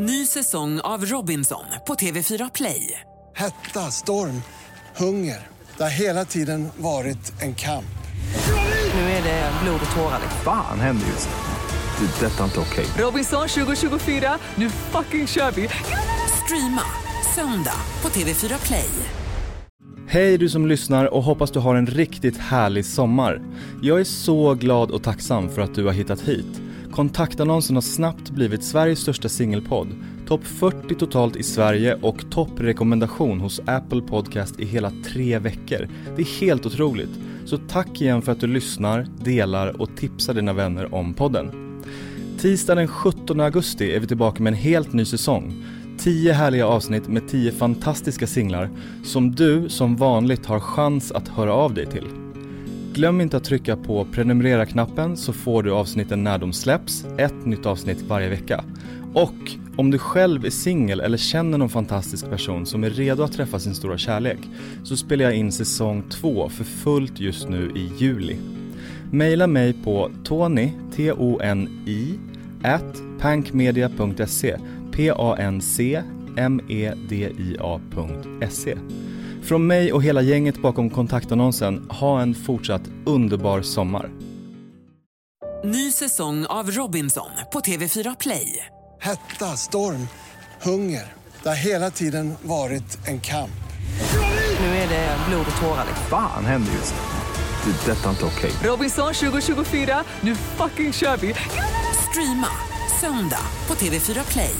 Ny säsong av Robinson på TV4 Play. Hetta, storm, hunger. Det har hela tiden varit en kamp. Nu är det blod och tårar. Fan händer just nu. Det. är Detta är inte okej. Robinson 2024, nu fucking kör vi! Streama söndag på TV4 Play. Hej du som lyssnar och hoppas du har en riktigt härlig sommar. Jag är så glad och tacksam för att du har hittat hit. Kontaktannonsen har snabbt blivit Sveriges största singelpodd, topp 40 totalt i Sverige och topprekommendation hos Apple Podcast i hela tre veckor. Det är helt otroligt. Så tack igen för att du lyssnar, delar och tipsar dina vänner om podden. Tisdag den 17 augusti är vi tillbaka med en helt ny säsong. 10 härliga avsnitt med 10 fantastiska singlar som du som vanligt har chans att höra av dig till. Glöm inte att trycka på prenumerera-knappen så får du avsnitten när de släpps, ett nytt avsnitt varje vecka. Och om du själv är singel eller känner någon fantastisk person som är redo att träffa sin stora kärlek så spelar jag in säsong 2 för fullt just nu i juli. Maila mig på tony, T-O-N-I, at pankmedia.se, P-A-N-C-M-E-D-I-A.se. Från mig och hela gänget bakom kontaktannonsen, ha en fortsatt underbar sommar. Ny säsong av Robinson på TV4 Play. Hetta, storm, hunger. Det har hela tiden varit en kamp. Nu är det blod och tårar. Fan händer just nu. Det. är Detta är inte okej. Robinson 2024, nu fucking kör vi! Streama söndag på TV4 Play.